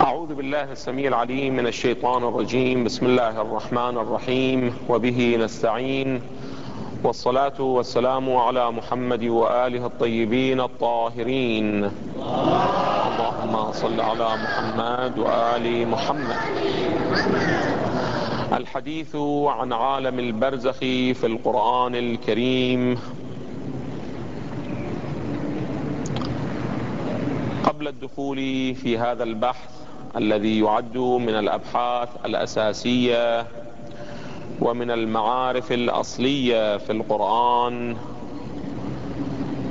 أعوذ بالله السميع العليم من الشيطان الرجيم. بسم الله الرحمن الرحيم. وبه نستعين. والصلاة والسلام على محمد وآله الطيبين الطاهرين. اللهم صل على محمد وآل محمد. الحديث عن عالم البرزخ في القرآن الكريم. قبل الدخول في هذا البحث الذي يعد من الأبحاث الأساسية ومن المعارف الأصلية في القرآن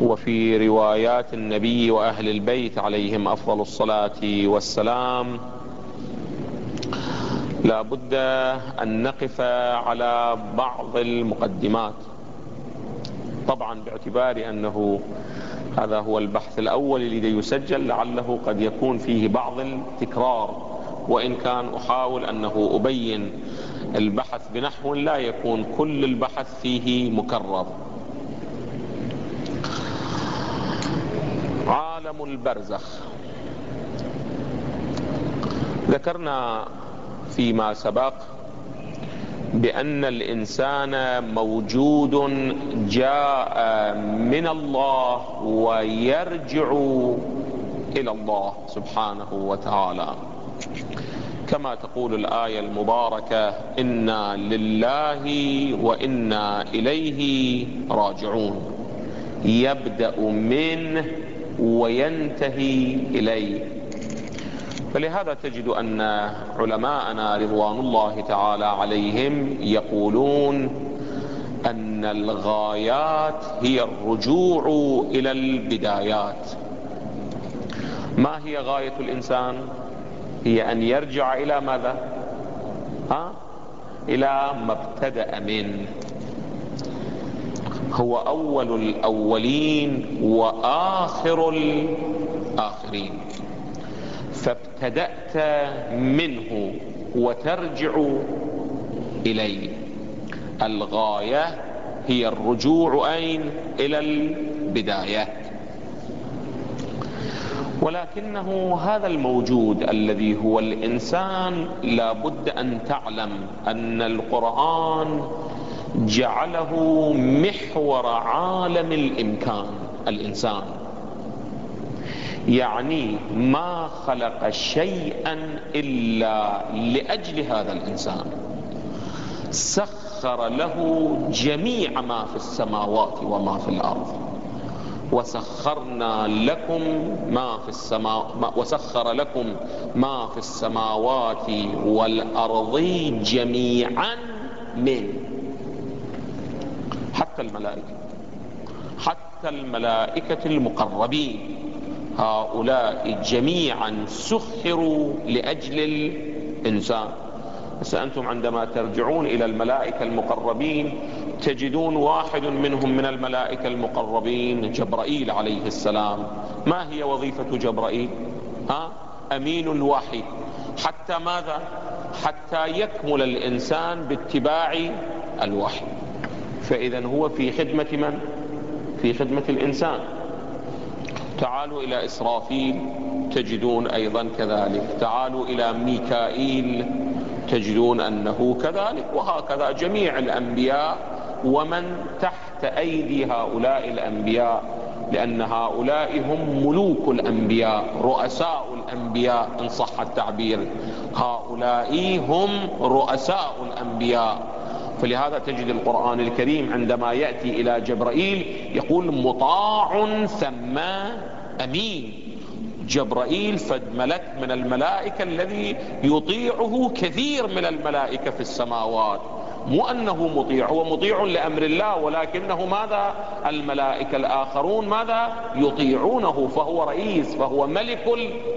وفي روايات النبي وأهل البيت عليهم أفضل الصلاة والسلام لا بد أن نقف على بعض المقدمات. طبعا باعتبار أنه هذا هو البحث الأول الذي يسجل لعله قد يكون فيه بعض التكرار وإن كان أحاول أنه أبين البحث بنحو لا يكون كل البحث فيه مكرر. عالم البرزخ. ذكرنا فيما سبق بأن الإنسان موجود جاء من الله ويرجع إلى الله سبحانه وتعالى. كما تقول الآية المباركة إنا لله وإنا إليه راجعون. يبدأ منه وينتهي إليه. فلهذا تجد أن علماءنا رضوان الله تعالى عليهم يقولون أن الغايات هي الرجوع إلى البدايات. ما هي غاية الإنسان؟ هي أن يرجع إلى ماذا؟ ها؟ إلى ما ابتدأ منه هو أول الأولين وآخر الآخرين. فابتدأت منه وترجع إليه. الغاية هي الرجوع أين؟ إلى البداية. ولكنه هذا الموجود الذي هو الإنسان لابد أن تعلم أن القرآن جعله محور عالم الإمكان الإنسان. يعني ما خلق شيئا إلا لأجل هذا الإنسان. سخر له جميع ما في السماوات وما في الأرض. وسخرنا لكم ما في السماء وسخر لكم ما في السماوات والأرض جميعا من حتى الملائكة. حتى الملائكة المقربين. هؤلاء جميعا سخروا لأجل الإنسان بس أنتم عندما ترجعون إلى الملائكة المقربين تجدون واحد منهم من الملائكة المقربين جبرائيل عليه السلام. ما هي وظيفة جبرائيل؟ ها؟ أمين الوحي حتى ماذا؟ حتى يكمل الإنسان باتباع الوحي. فإذا هو في خدمة من؟ في خدمة الإنسان. تعالوا إلى إسرافيل تجدون أيضا كذلك. تعالوا إلى ميكائيل تجدون أنه كذلك. وهكذا جميع الأنبياء ومن تحت أيدي هؤلاء الأنبياء لأن هؤلاء هم ملوك الأنبياء رؤساء الأنبياء إن صح التعبير. هؤلاء هم رؤساء الأنبياء. فلهذا تجد القرآن الكريم عندما يأتي إلى جبرائيل يقول مطاع ثم أمين. جبرائيل فد ملك من الملائكة الذي يطيعه كثير من الملائكة في السماوات. مو أنه مطيع هو مطيع لأمر الله ولكنه ماذا؟ الملائكة الآخرون ماذا؟ يطيعونه فهو رئيس فهو ملك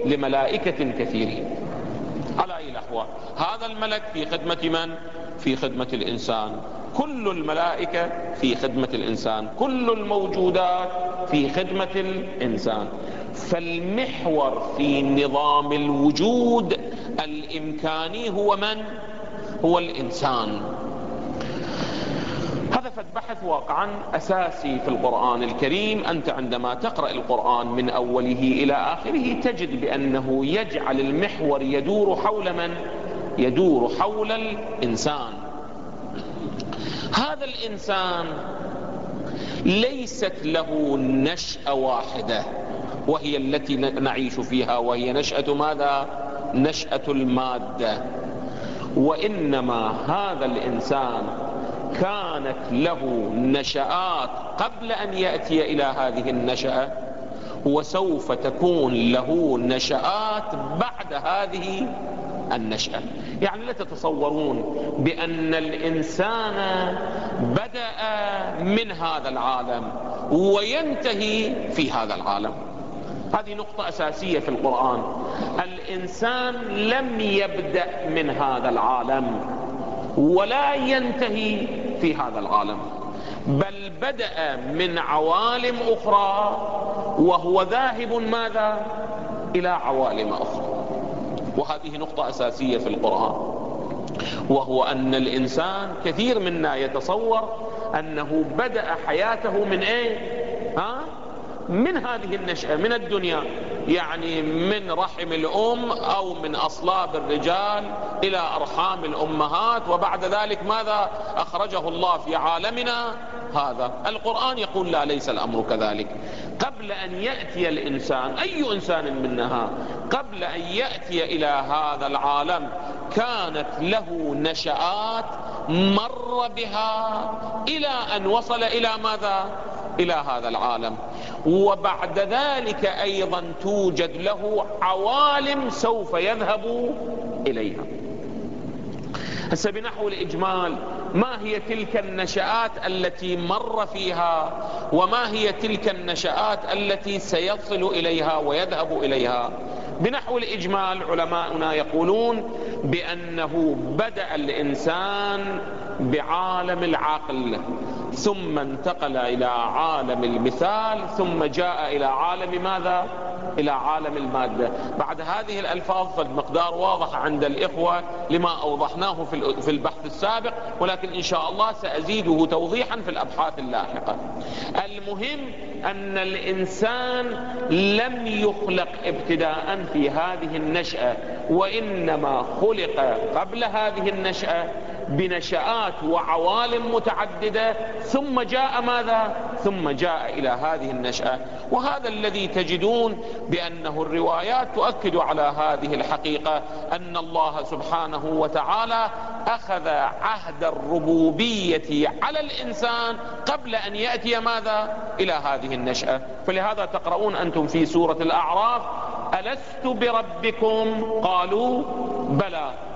لملائكة كثيرين. على أي الأحوال هذا الملك في خدمة من؟ في خدمة الإنسان. كل الملائكة في خدمة الإنسان. كل الموجودات في خدمة الإنسان. فالمحور في نظام الوجود الإمكاني هو من؟ هو الإنسان. هذا مسافة بحث واقعا أساسي في القرآن الكريم. أنت عندما تقرأ القرآن من أوله إلى آخره تجد بأنه يجعل المحور يدور حول من؟ يدور حول الإنسان. هذا الإنسان ليست له نشأة واحدة وهي التي نعيش فيها وهي نشأة ماذا؟ نشأة المادة. وإنما هذا الإنسان كانت له نشآت قبل أن يأتي إلى هذه النشأة وسوف تكون له نشآت بعد هذه النشأة. يعني لا تتصورون بأن الإنسان بدأ من هذا العالم وينتهي في هذا العالم. هذه نقطة أساسية في القرآن. الإنسان لم يبدأ من هذا العالم ولا ينتهي في هذا العالم بل بدأ من عوالم أخرى وهو ذاهب ماذا؟ إلى عوالم أخرى. وهذه نقطة أساسية في القرآن وهو أن الإنسان كثير منا يتصور أنه بدأ حياته من إيه ها؟ من هذه النشأة من الدنيا يعني من رحم الأم أو من أصلاب الرجال إلى أرحام الأمهات وبعد ذلك ماذا أخرجه الله في عالمنا هذا. القرآن يقول لا ليس الأمر كذلك. قبل أن يأتي الإنسان أي إنسان منها؟ قبل أن يأتي إلى هذا العالم كانت له نشآت مر بها إلى أن وصل إلى ماذا؟ إلى هذا العالم. وبعد ذلك أيضا توجد له عوالم سوف يذهب إليها. هسه بنحو الإجمال ما هي تلك النشآت التي مر فيها وما هي تلك النشآت التي سيصل إليها ويذهب إليها بنحو الإجمال علماؤنا يقولون بأنه بدأ الإنسان بعالم العقل ثم انتقل إلى عالم المثال ثم جاء إلى عالم ماذا؟ إلى عالم المادة. بعد هذه الألفاظ فالمقدار واضح عند الإخوة لما أوضحناه في البحث السابق ولكن إن شاء الله سأزيده توضيحا في الأبحاث اللاحقة. المهم أن الإنسان لم يخلق ابتداء في هذه النشأة وإنما خلق قبل هذه النشأة بنشآت وعوالم متعددة. ثم جاء ماذا؟ ثم جاء إلى هذه النشأة. وهذا الذي تجدون بأنه الروايات تؤكد على هذه الحقيقة أن الله سبحانه وتعالى أخذ عهد الربوبية على الإنسان قبل أن يأتي ماذا؟ إلى هذه النشأة. فلهذا تقرؤون أنتم في سورة الأعراف ألست بربكم؟ قالوا بلى.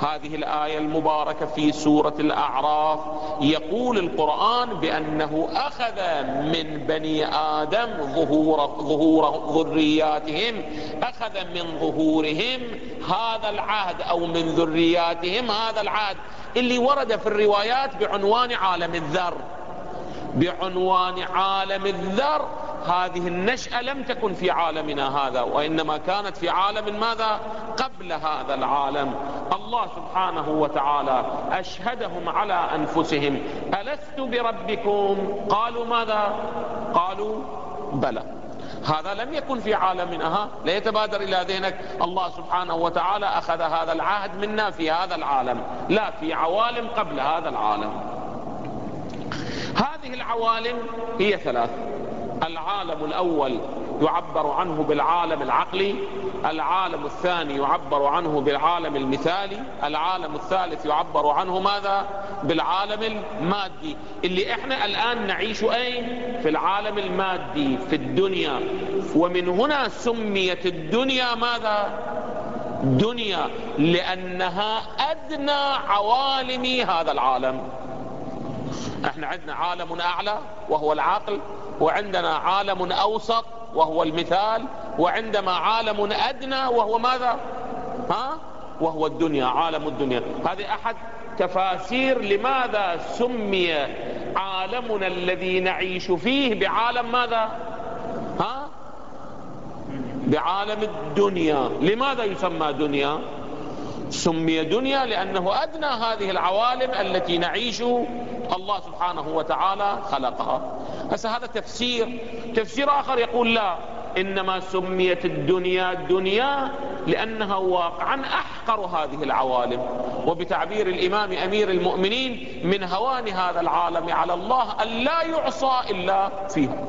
هذه الآية المباركة في سورة الأعراف. يقول القرآن بأنه أخذ من بني آدم ظهور, ظهور ذرياتهم. أخذ من ظهورهم هذا العهد أو من ذرياتهم هذا العهد. اللي ورد في الروايات بعنوان عالم الذر. بعنوان عالم الذر هذه النشأة لم تكن في عالمنا هذا وإنما كانت في عالم ماذا؟ قبل هذا العالم. الله سبحانه وتعالى أشهدهم على أنفسهم. ألست بربكم؟ قالوا ماذا؟ قالوا بلى. هذا لم يكن في عالمنا لا يتبادر إلى ذهنك. الله سبحانه وتعالى أخذ هذا العهد منا في هذا العالم لا في عوالم قبل هذا العالم. هذه العوالم هي ثلاث. العالم الأول يعبر عنه بالعالم العقلي العالم الثاني يعبر عنه بالعالم المثالي العالم الثالث يعبر عنه ماذا؟ بالعالم المادي. اللي إحنا الآن نعيش أين؟ في العالم المادي في الدنيا. ومن هنا سميت الدنيا ماذا؟ دنيا لأنها أدنى عوالم هذا العالم. إحنا عندنا عالم أعلى وهو العقل وعندنا عالم أوسط وهو المثال وعندما عالم أدنى وهو ماذا؟ ها؟ وهو الدنيا عالم الدنيا. هذه أحد تفاسير لماذا سمي عالمنا الذي نعيش فيه بعالم ماذا؟ ها؟ بعالم الدنيا. لماذا يسمى دنيا؟ سمي دنيا لأنه أدنى هذه العوالم التي نعيش الله سبحانه وتعالى خلقها. هسه هذا تفسير. تفسير آخر يقول لا إنما سميت الدنيا دنيا لأنها واقعا أحقر هذه العوالم. وبتعبير الإمام أمير المؤمنين من هوان هذا العالم على الله أن لا يعصى إلا فيها.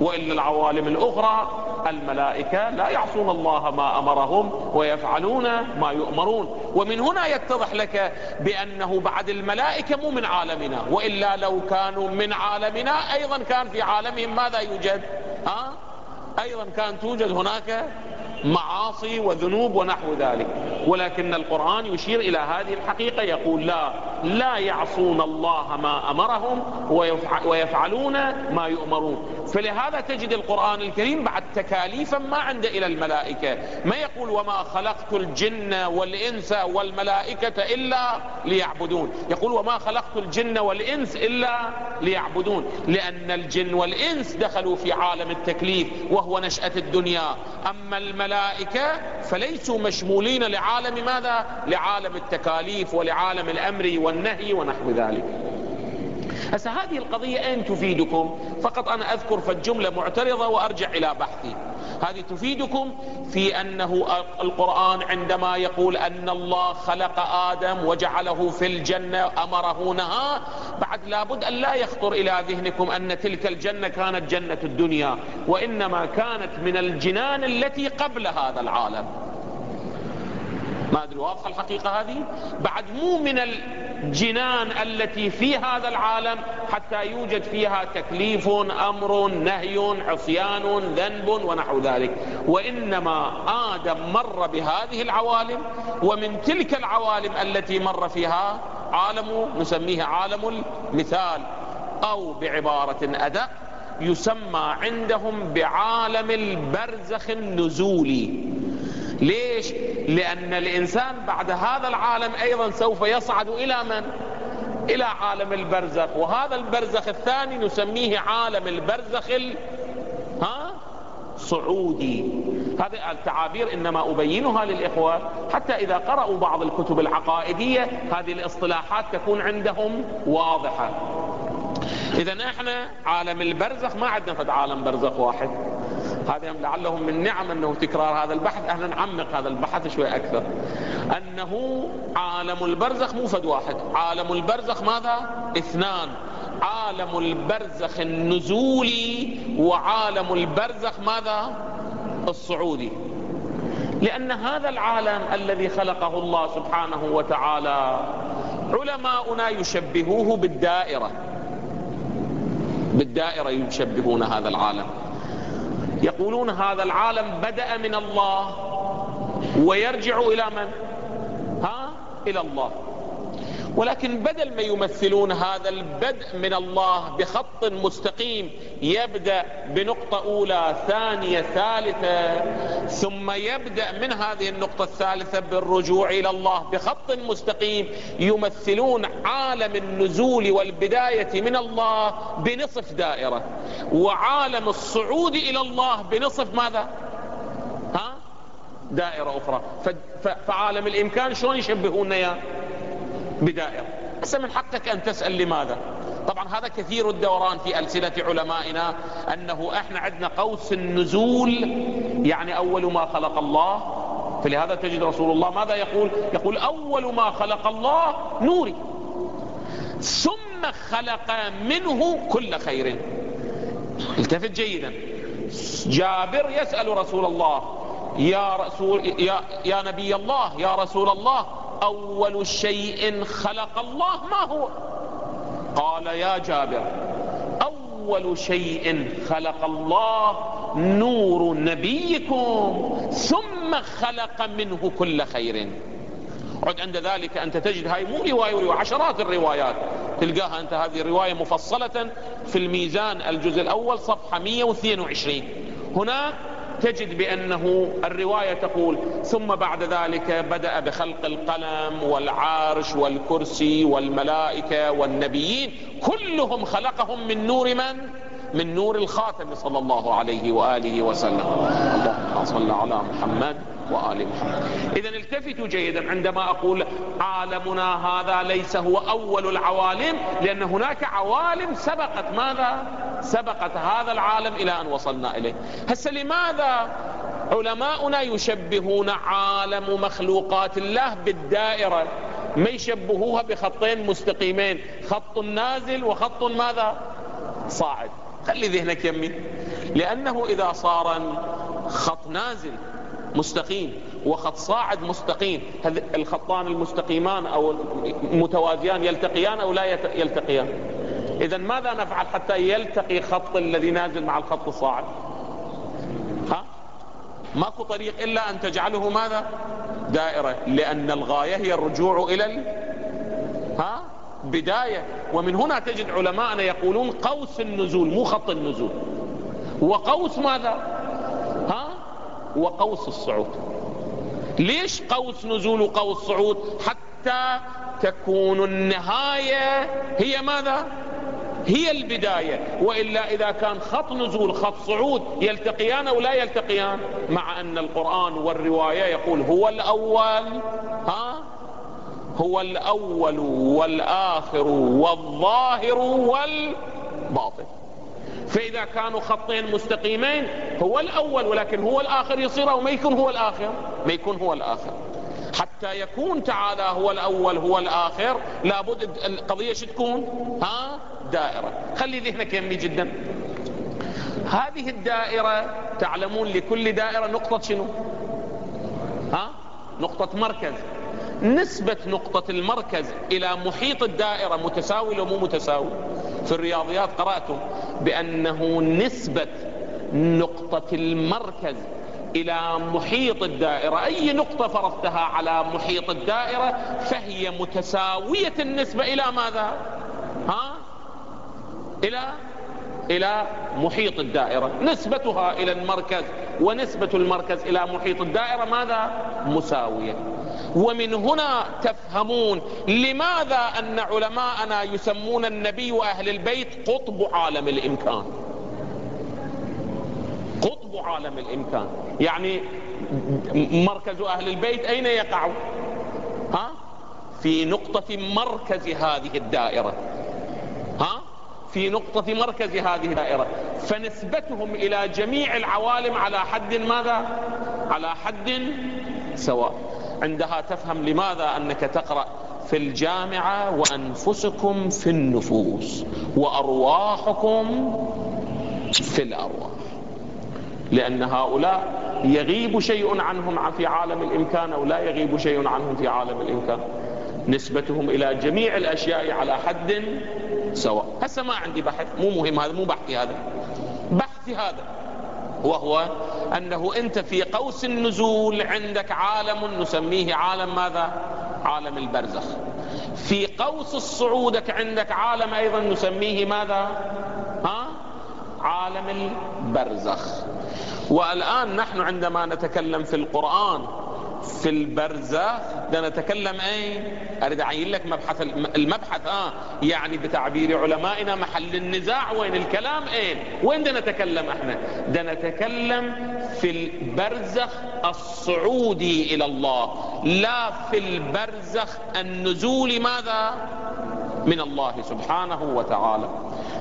وإلا العوالم الأخرى الملائكة لا يعصون الله ما أمرهم ويفعلون ما يؤمرون ومن هنا يتضح لك بأنه بعد الملائكة مو من عالمنا وإلا لو كانوا من عالمنا أيضا كان في عالمهم ماذا يوجد ها؟ أيضا كان توجد هناك معاصي وذنوب ونحو ذلك. ولكن القرآن يشير إلى هذه الحقيقة يقول لا لا يعصون الله ما أمرهم ويفعلون ما يؤمرون. فلهذا تجد القرآن الكريم بعد تكاليفا ما عنده إلى الملائكة. ما يقول وما خلقت الجن والإنس والملائكة إلا ليعبدون. يقول وما خلقت الجن والإنس إلا ليعبدون. لأن الجن والإنس دخلوا في عالم التكليف وهو نشأة الدنيا. أما الملائكة فليسوا مشمولين لعالم ماذا؟ لعالم التكاليف ولعالم الأمر والنهي ونحو ذلك هسه هذه القضية أين تفيدكم؟ فقط أنا أذكر فالجملة معترضة وأرجع إلى بحثي. هذه تفيدكم في أنه القرآن عندما يقول أن الله خلق آدم وجعله في الجنة أمره نهى بعد لابد أن لا يخطر إلى ذهنكم أن تلك الجنة كانت جنة الدنيا وإنما كانت من الجنان التي قبل هذا العالم. ما أدري واضحة الحقيقة هذه؟ بعد مو من الجنان التي في هذا العالم حتى يوجد فيها تكليف أمر نهي عصيان ذنب ونحو ذلك. وإنما آدم مر بهذه العوالم ومن تلك العوالم التي مر فيها عالم نسميه عالم المثال أو بعبارة أدق يسمى عندهم بعالم البرزخ النزولي. ليش؟ لأن الإنسان بعد هذا العالم أيضا سوف يصعد إلى من؟ إلى عالم البرزخ. وهذا البرزخ الثاني نسميه عالم البرزخ ال... ها؟ صعودي. هذه التعابير إنما أبينها للإخوة. حتى إذا قرأوا بعض الكتب العقائدية هذه الاصطلاحات تكون عندهم واضحة. إذا إحنا عالم البرزخ ما عندنا فد عالم برزخ واحد. هذا لعلهم من نعم أنه تكرار هذا البحث. إحنا نعمق هذا البحث شوي أكثر. أنه عالم البرزخ مو فد واحد. عالم البرزخ ماذا؟ اثنان. عالم البرزخ النزولي وعالم البرزخ ماذا؟ الصعودي. لأن هذا العالم الذي خلقه الله سبحانه وتعالى علماؤنا يشبهوه بالدائرة. بالدائرة يشبهون هذا العالم. يقولون هذا العالم بدأ من الله ويرجع إلى من؟ ها؟ إلى الله. ولكن بدل ما يمثلون هذا البدء من الله بخط مستقيم يبدأ بنقطة أولى ثانية ثالثة ثم يبدأ من هذه النقطة الثالثة بالرجوع إلى الله بخط مستقيم يمثلون عالم النزول والبداية من الله بنصف دائرة. وعالم الصعود إلى الله بنصف ماذا؟ ها؟ دائرة أخرى. فعالم الإمكان شلون يشبهون يا؟ بدائرة بس من حقك أن تسأل لماذا؟ طبعا هذا كثير الدوران في ألسنة علمائنا أنه إحنا عندنا قوس النزول يعني أول ما خلق الله. فلهذا تجد رسول الله ماذا يقول؟ يقول أول ما خلق الله نوري. ثم خلق منه كل خير. التفت جيدا. جابر يسأل رسول الله يا رسول يا, يا نبي الله يا رسول الله أول شيء خلق الله ما هو؟ قال يا جابر أول شيء خلق الله نور نبيكم ثم خلق منه كل خير. عد عند ذلك أنت تجد هاي مو رواية ورواية عشرات الروايات. تلقاها أنت هذه الرواية مفصلة في الميزان الجزء الأول صفحة 122 هناك تجد بأنه الرواية تقول ثم بعد ذلك بدأ بخلق القلم والعرش والكرسي والملائكة والنبيين كلهم خلقهم من نور من؟ من نور الخاتم صلى الله عليه وآله وسلم. اللهم صل على محمد وآل محمد. إذا التفتوا جيدا عندما أقول عالمنا هذا ليس هو أول العوالم لأن هناك عوالم سبقت. ماذا؟ سبقت هذا العالم إلى أن وصلنا إليه. هسه لماذا علماؤنا يشبهون عالم مخلوقات الله بالدائرة؟ ما يشبهوها بخطين مستقيمين خط نازل وخط ماذا؟ صاعد. خلي ذهنك يمي لأنه إذا صار خط نازل مستقيم وخط صاعد مستقيم الخطان المستقيمان أو متوازيان يلتقيان أو لا يلتقيان؟ إذا ماذا نفعل حتى يلتقي خط الذي نازل مع الخط الصاعد؟ ها؟ ماكو طريق إلا أن تجعله ماذا؟ دائرة لأن الغاية هي الرجوع إلى ال... ها؟ بداية. ومن هنا تجد علماءنا يقولون قوس النزول مو خط النزول. وقوس ماذا؟ ها؟ وقوس الصعود. ليش قوس نزول وقوس صعود؟ حتى تكون النهاية هي ماذا؟ هي البداية. وإلا إذا كان خط نزول خط صعود يلتقيان أو لا يلتقيان؟ مع أن القرآن والرواية يقول هو الأول. ها؟ هو الأول والآخر والظاهر والباطن. فإذا كانوا خطين مستقيمين هو الأول ولكن هو الآخر يصير أو ما يكون هو الآخر؟ ما يكون هو الآخر. حتى يكون تعالى هو الأول هو الآخر. لابد القضية شو تكون؟ ها؟ دائرة. خلي ذهنك يمي جدا. هذه الدائرة تعلمون لكل دائرة نقطة شنو؟ ها؟ نقطة مركز. نسبة نقطة المركز إلى محيط الدائرة متساوي لو مو متساوي. في الرياضيات قرأتم بأنه نسبة نقطة المركز إلى محيط الدائرة. أي نقطة فرضتها على محيط الدائرة فهي متساوية النسبة إلى ماذا؟ ها؟ إلى إلى محيط الدائرة. نسبتها إلى المركز ونسبة المركز إلى محيط الدائرة ماذا؟ مساوية. ومن هنا تفهمون لماذا أن علماءنا يسمون النبي وأهل البيت قطب عالم الإمكان. قطب عالم الإمكان. يعني مركز أهل البيت أين يقع؟ ها؟ في نقطة مركز هذه الدائرة. ها؟ في نقطة مركز هذه الدائرة. فنسبتهم إلى جميع العوالم على حد ماذا؟ على حد سواء. عندها تفهم لماذا أنك تقرأ في الجامعة وأنفسكم في النفوس وأرواحكم في الأرواح. لأن هؤلاء يغيب شيء عنهم في عالم الإمكان أو لا يغيب شيء عنهم في عالم الإمكان. نسبتهم إلى جميع الأشياء على حد سواء. هسه ما عندي بحث مو مهم هذا مو بحثي هذا. بحثي هذا وهو أنه أنت في قوس النزول عندك عالم نسميه عالم ماذا؟ عالم البرزخ. في قوس الصعودك عندك عالم أيضا نسميه ماذا؟ ها؟ عالم البرزخ. والآن نحن عندما نتكلم في القرآن في البرزخ ده نتكلم إيه أريد أعين لك مبحث المبحث آه يعني بتعبير علمائنا محل النزاع. وين الكلام؟ إيه وين ده نتكلم إحنا؟ ده نتكلم في البرزخ الصعودي إلى الله لا في البرزخ النزول. ماذا؟ من الله سبحانه وتعالى.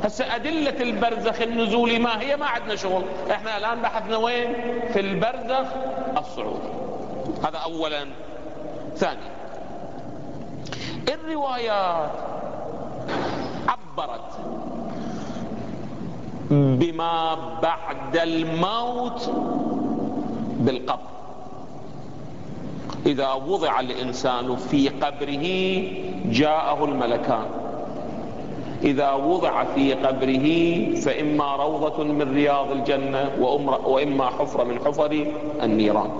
هسه أدلة البرزخ النزولي ما هي؟ ما عندنا شغل. إحنا الآن بحثنا وين؟ في البرزخ الصعودي هذا أولا. ثانيا. الروايات عبرت بما بعد الموت بالقبر. إذا وضع الإنسان في قبره جاءه الملكان. إذا وضع في قبره فإما روضة من رياض الجنة وإما حفرة من حفر النيران.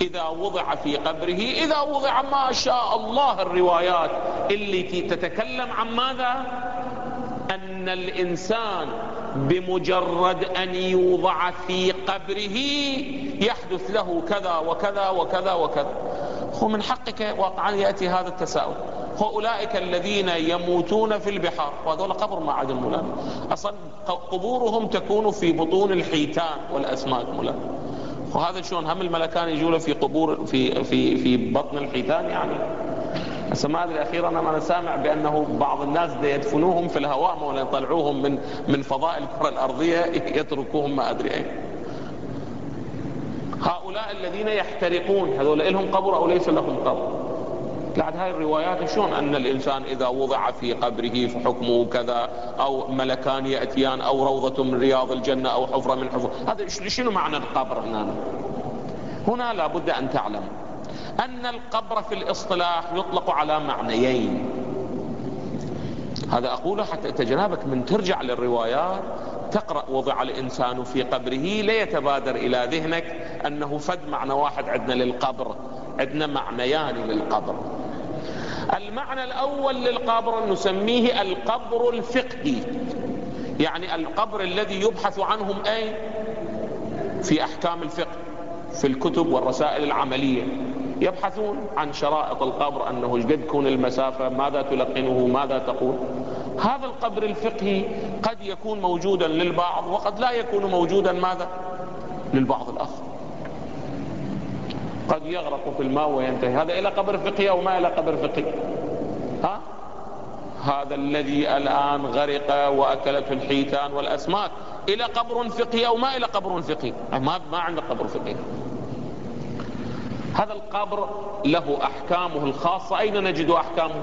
إذا وضع في قبره إذا وضع ما شاء الله الروايات اللي تتكلم عن ماذا؟ أن الإنسان بمجرد أن يوضع في قبره يحدث له كذا وكذا وكذا وكذا. هو من حقك واقعا يأتي هذا التساؤل. أولئك الذين يموتون في البحار وهذول قبر ما عاد الملام أصلا قبورهم تكون في بطون الحيتان والأسماك ملام وهذا شلون؟ هم الملكان يجوا له في قبور في في في بطن الحيتان يعني. هسه ما أدري أخيرا أنا سامع بأنه بعض الناس يدفنوهم في الهواء ولا يطلعوهم من من فضاء الكرة الأرضية يتركوهم ما أدري اين هؤلاء الذين يحترقون هذول لهم قبر أو ليس لهم قبر؟ بعد هاي الروايات شلون أن الإنسان إذا وضع في قبره فحكمه كذا أو ملكان يأتيان أو روضة من رياض الجنة أو حفرة من حفر. هذا شنو معنى القبر هنا؟ هنا لابد أن تعلم أن القبر في الإصطلاح يطلق على معنيين. هذا أقوله حتى تجنابك من ترجع للروايات. تقرأ وضع الإنسان في قبره لا يتبادر إلى ذهنك أنه فد معنى واحد عندنا للقبر عندنا معنيان للقبر. المعنى الأول للقبر نسميه القبر الفقهي. يعني القبر الذي يبحث عنهم أين؟ في أحكام الفقه في الكتب والرسائل العملية. يبحثون عن شرائط القبر أنه قد تكون المسافة ماذا تلقنه ماذا تقول. هذا القبر الفقهي قد يكون موجودا للبعض وقد لا يكون موجودا ماذا؟ للبعض الآخر. قد يغرق في الماء وينتهي. هذا إلى قبر فقهي أو ما إلى قبر فقهي؟ ها؟ هذا الذي الآن غرق وأكلته الحيتان والأسماك. إلى قبر فقهي أو ما إلى قبر فقهي؟ ما ما عنده قبر فقهي. هذا القبر له أحكامه الخاصة. أين نجد أحكامه؟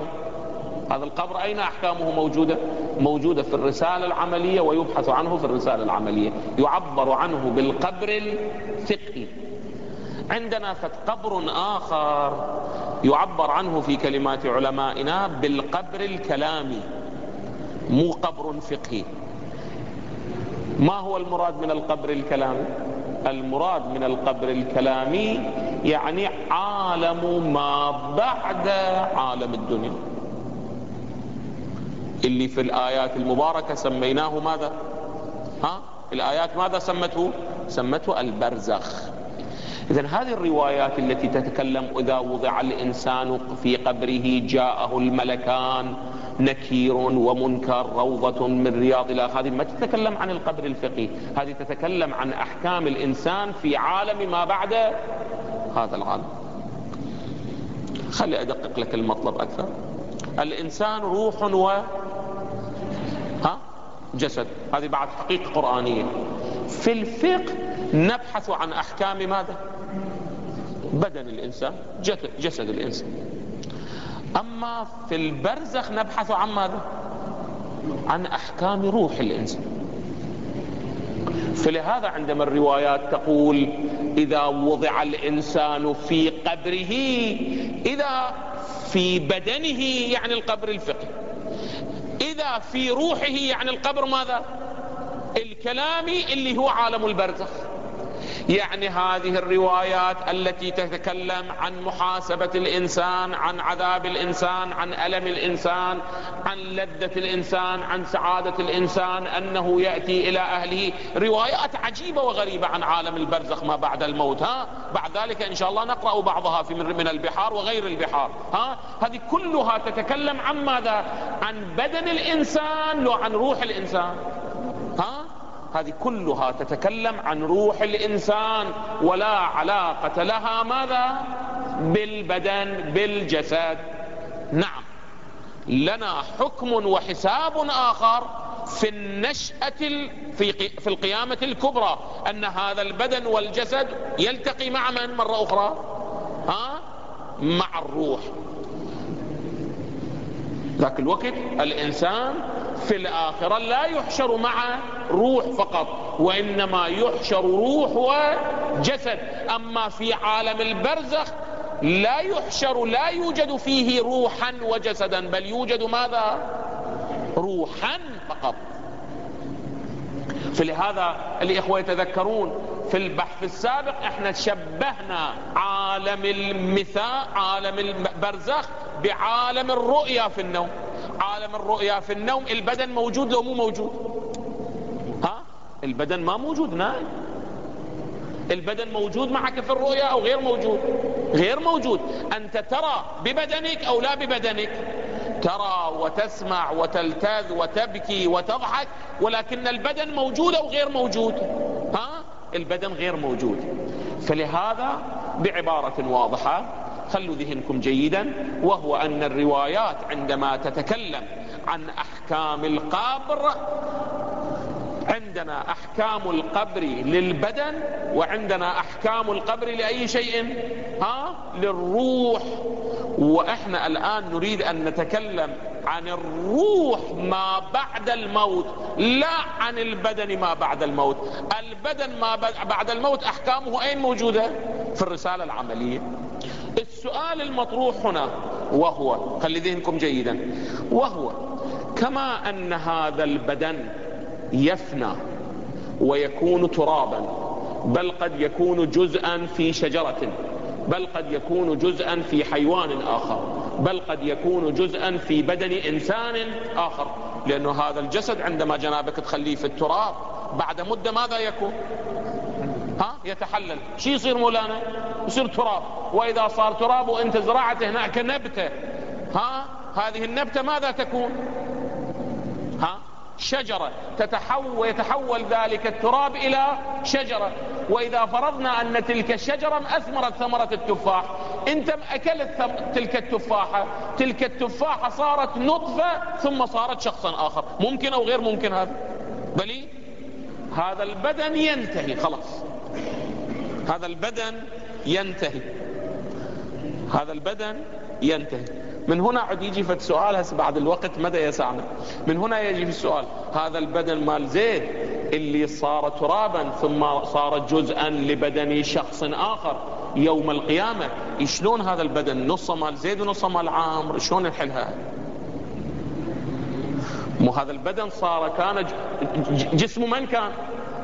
هذا القبر أين أحكامه موجودة؟ موجودة في الرسالة العملية ويبحث عنه في الرسالة العملية. يعبر عنه بالقبر الفقهي. عندنا قبر آخر يعبر عنه في كلمات علمائنا بالقبر الكلامي مو قبر فقهي. ما هو المراد من القبر الكلامي؟ المراد من القبر الكلامي يعني عالم ما بعد عالم الدنيا. اللي في الآيات المباركة سميناه ماذا؟ ها؟ الآيات ماذا سمته؟ سمته البرزخ. إذا هذه الروايات التي تتكلم إذا وضع الإنسان في قبره جاءه الملكان نكير ومنكر روضة من رياض الله هذه ما تتكلم عن القبر الفقهي هذه تتكلم عن أحكام الإنسان في عالم ما بعد هذا العالم. خلي أدقق لك المطلب أكثر. الإنسان روح و ها؟ جسد. هذه بعد حقيقة قرآنية. في الفقه نبحث عن أحكام ماذا؟ بدن الإنسان جسد الإنسان. أما في البرزخ نبحث عن ماذا؟ عن أحكام روح الإنسان. فلهذا عندما الروايات تقول إذا وضع الإنسان في قبره إذا في بدنه يعني القبر الفقهي. إذا في روحه يعني القبر ماذا؟ الكلامي اللي هو عالم البرزخ. يعني هذه الروايات التي تتكلم عن محاسبة الإنسان عن عذاب الإنسان عن ألم الإنسان عن لذة الإنسان عن سعادة الإنسان أنه يأتي إلى أهله. روايات عجيبة وغريبة عن عالم البرزخ ما بعد الموت ها؟ بعد ذلك إن شاء الله نقرأ بعضها في من البحار وغير البحار ها؟ هذه كلها تتكلم عن ماذا؟ عن بدن الإنسان لو عن روح الإنسان ها؟ هذه كلها تتكلم عن روح الإنسان ولا علاقة لها ماذا؟ بالبدن بالجسد. نعم. لنا حكم وحساب آخر في النشأة في في القيامة الكبرى أن هذا البدن والجسد يلتقي مع من؟ مرة أخرى. ها؟ مع الروح. ذاك الوقت الإنسان في الآخرة لا يحشر مع روح فقط وإنما يحشر روح وجسد. أما في عالم البرزخ لا يحشر لا يوجد فيه روحا وجسدا بل يوجد ماذا؟ روحا فقط. فلهذا الإخوة يتذكرون في البحث السابق إحنا شبهنا عالم المثاء عالم البرزخ بعالم الرؤيا في النوم. عالم الرؤيا في النوم البدن موجود لو مو موجود؟ ها؟ البدن ما موجود نائم البدن موجود معك في الرؤيا أو غير موجود؟ غير موجود. أنت ترى ببدنك أو لا ببدنك؟ ترى وتسمع وتلتذ وتبكي وتضحك ولكن البدن موجود أو غير موجود؟ ها؟ البدن غير موجود. فلهذا بعبارة واضحة خلوا ذهنكم جيدا وهو أن الروايات عندما تتكلم عن أحكام القبر عندنا أحكام القبر للبدن وعندنا أحكام القبر لأي شيء؟ ها؟ للروح. وإحنا الآن نريد أن نتكلم عن الروح ما بعد الموت لا عن البدن ما بعد الموت. البدن ما بعد الموت أحكامه أين موجودة؟ في الرسالة العملية. السؤال المطروح هنا وهو خلي ذهنكم جيدا وهو كما أن هذا البدن يفنى ويكون ترابا بل قد يكون جزءا في شجرة بل قد يكون جزءا في حيوان آخر بل قد يكون جزءا في بدن إنسان آخر. لأنه هذا الجسد عندما جنابك تخليه في التراب بعد مدة ماذا يكون؟ ها؟ يتحلل. شي يصير مولانا؟ يصير تراب. وإذا صار تراب وانت زرعت هناك نبتة ها؟ هذه النبتة ماذا تكون؟ شجرة تتحول يتحول ذلك التراب إلى شجرة. وإذا فرضنا أن تلك الشجرة أثمرت ثمرة التفاح أنت أكلت تلك التفاحة تلك التفاحة صارت نطفة ثم صارت شخصا آخر. ممكن أو غير ممكن هذا؟ بلي؟ هذا البدن ينتهي خلاص. هذا البدن ينتهي. هذا البدن ينتهي. من هنا عد يجي في السؤال هسه بعد الوقت مدى يسعنا. من هنا يجي في السؤال هذا البدن مال زيد اللي صار ترابا ثم صار جزءا لبدن شخص آخر يوم القيامة. شلون هذا البدن؟ نصه مال زيد ونصه مال عامر شلون نحلها مو هذا البدن صار كان جسمه من كان؟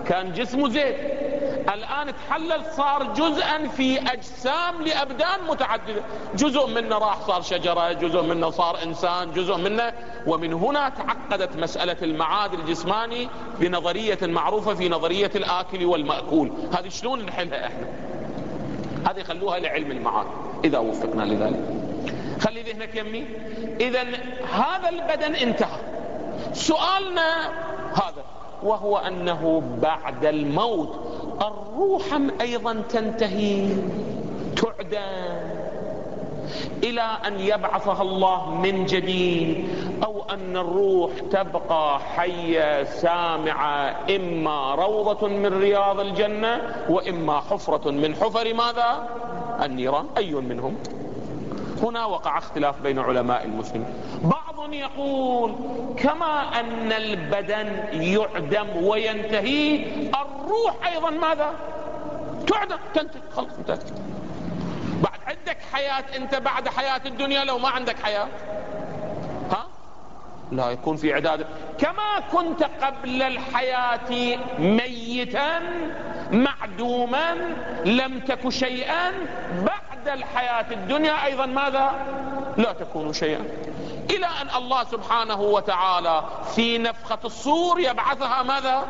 كان جسمه زيد. الآن تحلل صار جزءا في أجسام لأبدان متعددة. جزء منه راح صار شجرة جزء منه صار إنسان جزء منه. ومن هنا تعقدت مسألة المعاد الجسماني بنظرية معروفة في نظرية الآكل والمأكول. هذه شلون نحلها إحنا؟ هذه خلوها لعلم المعاد إذا وفقنا لذلك. خلي ذهنك يمي. إذا هذا البدن انتهى. سؤالنا هذا وهو أنه بعد الموت الروح أيضا تنتهي. تعدم إلى أن يبعثها الله من جديد أو أن الروح تبقى حية سامعة إما روضة من رياض الجنة وإما حفرة من حفر ماذا؟ النيران. أي منهم؟ هنا وقع اختلاف بين علماء المسلمين. يقول كما أن البدن يعدم وينتهي الروح أيضا ماذا؟ تعدم تنتهي خلص انتهت بعد عندك حياة أنت بعد حياة الدنيا لو ما عندك حياة؟ ها؟ لا يكون في عداد كما كنت قبل الحياة ميتا معدوما لم تك شيئا بعد الحياة الدنيا أيضا ماذا؟ لا تكون شيئا. إلى أن الله سبحانه وتعالى في نفخة الصور يبعثها ماذا؟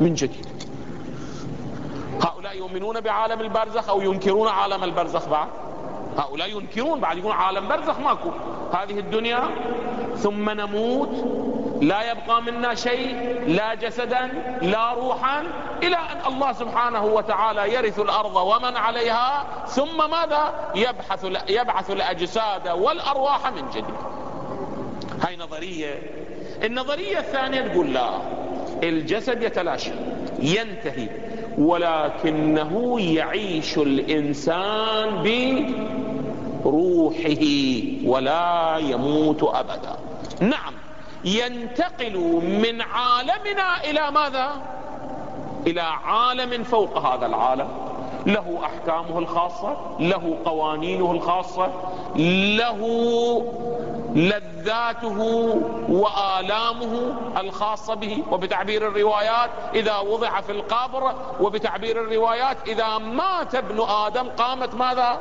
من جديد. هؤلاء يؤمنون بعالم البرزخ أو ينكرون عالم البرزخ بعد؟ هؤلاء ينكرون بعد يقولون عالم برزخ ماكو. هذه الدنيا ثم نموت لا يبقى منا شيء لا جسدا لا روحا إلى أن الله سبحانه وتعالى يرث الأرض ومن عليها ثم ماذا؟ يبحث يبعث الأجساد والأرواح من جديد. هاي نظرية. النظرية الثانية تقول لا الجسد يتلاشى ينتهي ولكنه يعيش الإنسان بروحه ولا يموت أبدا. نعم ينتقل من عالمنا إلى ماذا؟ إلى عالم فوق هذا العالم. له أحكامه الخاصة له قوانينه الخاصة له لذاته وآلامه الخاصة به. وبتعبير الروايات إذا وضع في القبر وبتعبير الروايات إذا مات ابن آدم قامت ماذا؟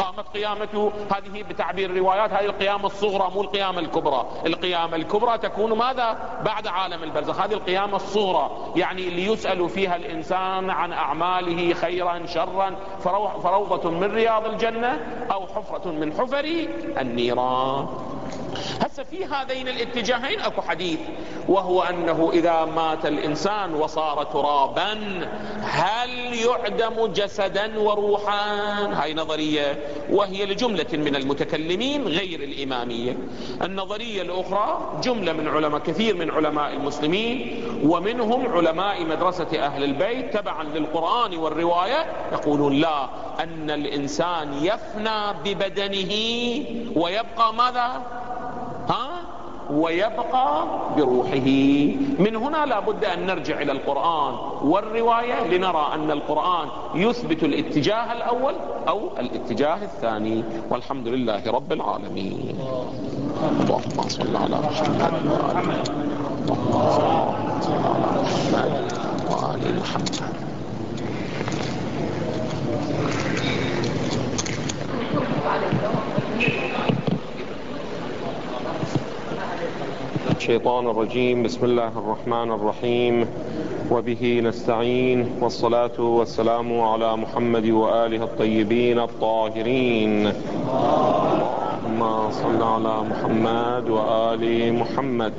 قامت قيامته هذه بتعبير الروايات هذه القيامة الصغرى مو القيامة الكبرى. القيامة الكبرى تكون ماذا؟ بعد عالم البرزخ. هذه القيامة الصغرى يعني اللي يسأل فيها الإنسان عن أعماله خيرا شرا فروضة من رياض الجنة أو حفرة من حفر النيران. هسه في هذين الاتجاهين اكو حديث وهو انه اذا مات الانسان وصار ترابا هل يعدم جسدا وروحا؟ هاي نظرية وهي لجملة من المتكلمين غير الإمامية. النظرية الأخرى جملة من علماء كثير من علماء المسلمين ومنهم علماء مدرسة أهل البيت تبعا للقرآن والرواية يقولون لا أن الإنسان يفنى ببدنه ويبقى ماذا؟ ويبقى بروحه. من هنا لا بد أن نرجع إلى القرآن والرواية لنرى أن القرآن يثبت الاتجاه الأول أو الاتجاه الثاني. والحمد لله رب العالمين. اللهم صل على محمد اللهم صل على محمد وآل محمد. الشيطان الرجيم. بسم الله الرحمن الرحيم. وبه نستعين. والصلاة والسلام على محمد وآله الطيبين الطاهرين. اللهم صل على محمد وآل محمد.